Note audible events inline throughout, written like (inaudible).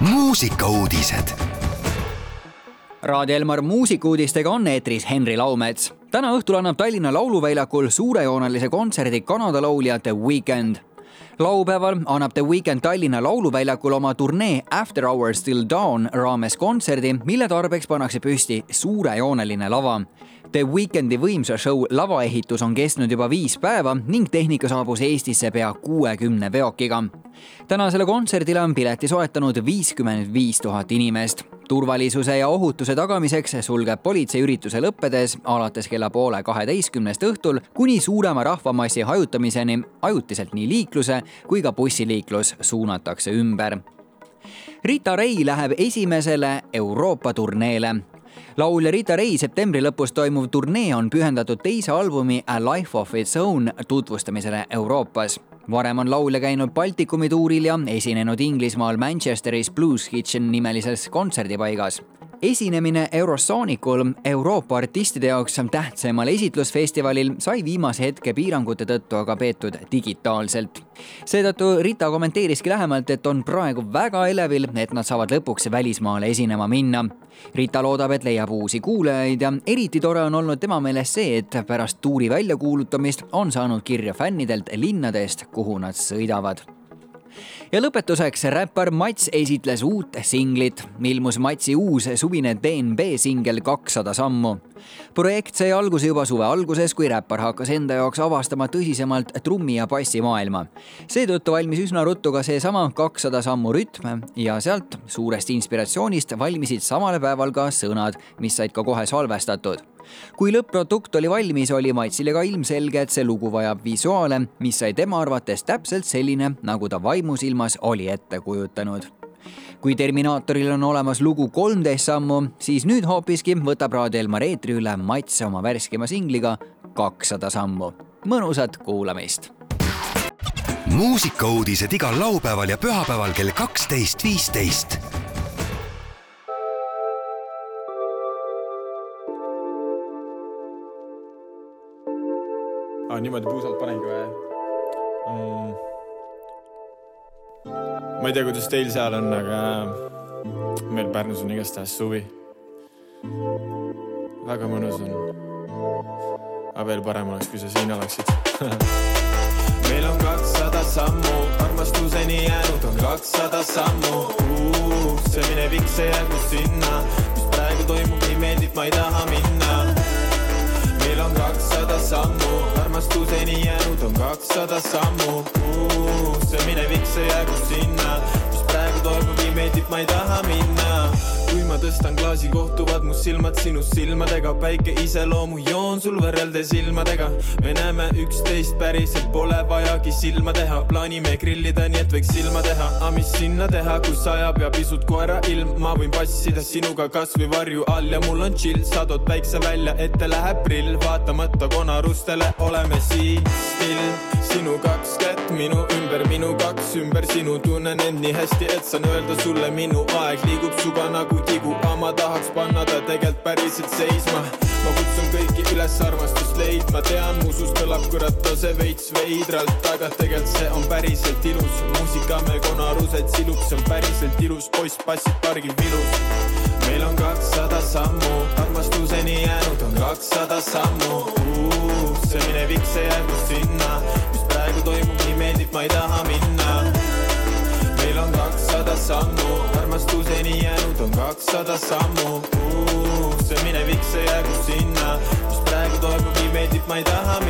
muusikauudised. Raadio Elmar muusikuudistega on eetris Henri Laumets. täna õhtul annab Tallinna Lauluväljakul suurejoonelise kontserdi Kanada laulja The Weeknd laupäeval annab The Weeknd Tallinna Lauluväljakul oma turnee After Hours Till Dawn raames kontserdi, mille tarbeks pannakse püsti suurejooneline lava. The Weekndi võimsa show lavaehitus on kestnud juba viis päeva ning tehnika saabus Eestisse pea kuuekümne veokiga. tänasele kontserdile on pileti soetanud viiskümmend viis tuhat inimest turvalisuse ja ohutuse tagamiseks sulgeb politsei ürituse lõppedes alates kella poole kaheteistkümnest õhtul kuni suurema rahvamassi hajutamiseni ajutiselt nii liikluse kui ka bussiliiklus suunatakse ümber. Rita Ray läheb esimesele Euroopa turneele laulja Rita Ray septembri lõpus toimuv turnee on pühendatud teise albumi A Life of Its Own tutvustamisele Euroopas varem on laulja käinud Baltikumi tuuril ja esinenud Inglismaal Manchesteris Blues Kitchen nimelises kontserdipaigas esinemine Eurosoonicul Euroopa artistide jaoks tähtsaimal esitlusfestivalil sai viimase hetke piirangute tõttu aga peetud digitaalselt. seetõttu Rita kommenteeriski lähemalt, et on praegu väga elevil, et nad saavad lõpuks välismaale esinema minna. Rita loodab, et leiab uusi kuulajaid ja eriti tore on olnud tema meelest see, et pärast tuuri väljakuulutamist on saanud kirja fännidelt linnadest, kuhu nad sõidavad ja lõpetuseks räppar Mats esitles uut singlit, ilmus Matsi uus suvine DNB singel Kakssada sammu. projekt sai alguse juba suve alguses, kui räppar hakkas enda jaoks avastama tõsisemalt trummi ja bassi maailma. seetõttu valmis üsna ruttu ka seesama Kakssada sammu rütm ja sealt suurest inspiratsioonist valmisid samal päeval ka sõnad, mis said ka kohe salvestatud kui lõpp-produkt oli valmis, oli Matsile ka ilmselge, et see lugu vajab visuaale, mis sai tema arvates täpselt selline, nagu ta vaimusilmas oli ette kujutanud kui Terminaatoril on olemas lugu kolmteist sammu, siis nüüd hoopiski võtab Raadio Elmar eetri üle Mats oma värskema singliga kakssada sammu. mõnusat kuulamist. muusikauudised igal laupäeval ja pühapäeval kell kaksteist, viisteist aa, niimoodi puusalt panengi või mm.? ma ei tea, kuidas teil seal on, aga meil Pärnus on igastahes suvi. väga mõnus on. aga veel parem oleks, kui sa siin oleksid (laughs) meil on kakssada sammu, armastuseni jäänud on kakssada sammu. see minevik, see jäägu sinna, mis praegu toimub, nii meeldib, ma ei taha minna armastuseni jäänud on kakssada sammu. see minevik, see jäägu sinna, mis praegu toimub, nii meeldib, ma ei taha minna kui ma tõstan klaasi, kohtuvad mu silmad sinust silmadega, päike iseloomujoon sul võrreldes ilmadega. me näeme üksteist päriselt, pole vajagi silma teha, plaanime grillida, nii et võiks silma teha. aga mis sinna teha, kui sajab ja pisut koera ilm, ma võin passida sinuga kasvõi varju all ja mul on chill, sa tood päikse välja, ette läheb prill, vaatamata konarustele oleme siin still. sinu kaks kätt minu ümber, minu kaks ümber sinu, tunnen end nii hästi, et saan öelda sulle, minu aeg liigub suga nagu tigu, aga ma tahaks panna ta tegelikult päriselt seisma. ma kutsun kõiki üles armastust leidma, tean, mu suust kõlab kurat tase veits veidralt, aga tegelikult see on päriselt ilus. muusika meil konarused silub, see on päriselt ilus, poiss passid pargil vilus. meil on kakssada sammu, armastuseni jäänud on kakssada sammu. see minevik, see jäägu sinna, mis praegu toimub, nii meeldib, ma ei taha minna meil on kakssada sammu, armastuseni jäänud on kakssada sammu. see minevik, see jäägu sinna, mis praegu toimub, nii meeldib, ma ei taha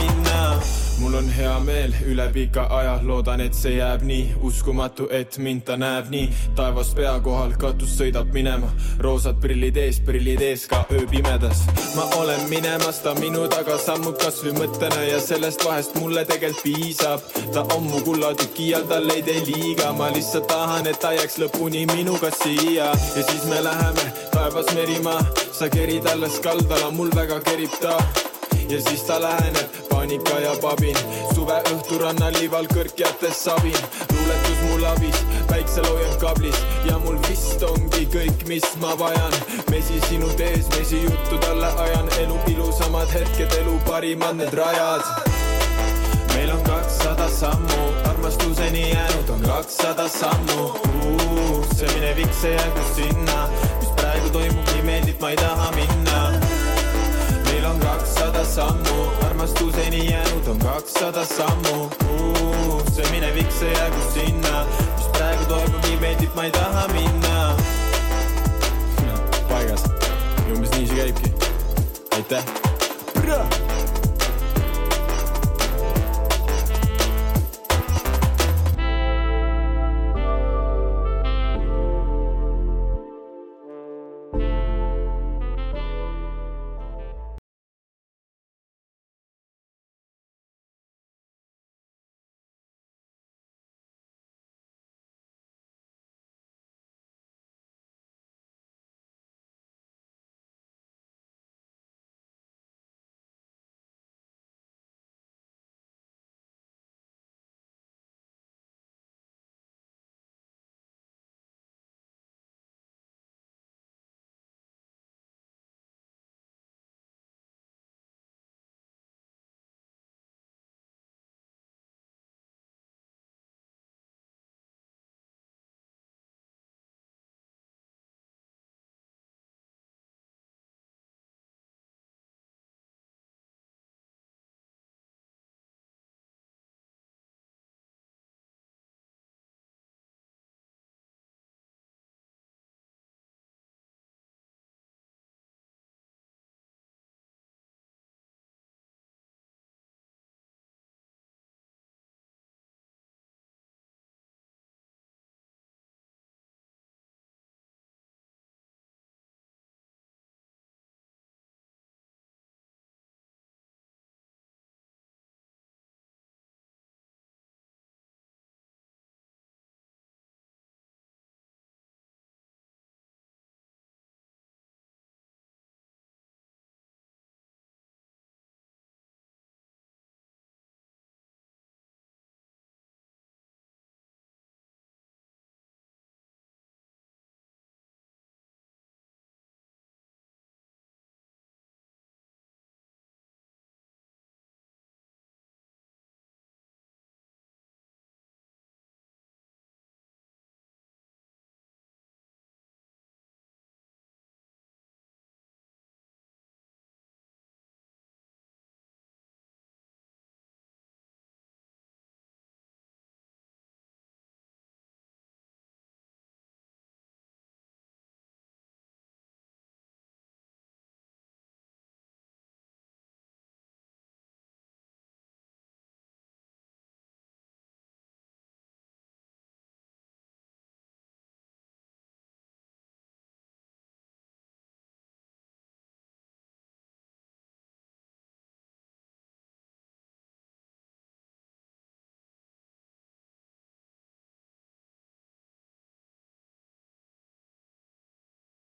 mul on hea meel üle pika aja, loodan, et see jääb nii uskumatu, et mind ta näeb nii. taevas pea kohal, katus sõidab minema, roosad prillid ees, prillid ees ka ööpimedas. ma olen minemas, ta minu taga sammub kasvõi mõttena ja sellest vahest mulle tegelikult piisab. ta on mu kullatüki all, tal ei tee liiga, ma lihtsalt tahan, et ta jääks lõpuni minuga siia ja siis me läheme taevas merimaa, sa kerid alles kaldala, mul väga kerib ta ja siis ta läheneb, paanika ja pabin. suveõhtu rannaliival kõrk jättes sabin, luuletus mul abis, päikseloojend kablis ja mul vist ongi kõik, mis ma vajan. mesi sinu tees, mesi juttu talle ajan, elu ilusamad hetked, elu parimad need rajad. meil on kakssada sammu, armastuseni jäänud on kakssada sammu. see minevik, see jäägu sinna, mis praegu toimub, nii meeldib, ma ei taha minna. meil on kakssada sammu, armastuseni jäänud on kakssada sammu. see minevik, see jäägu sinna, mis praegu toimub, nii meeldib, ma ei taha minna. paigas, umbes nii see käibki. aitäh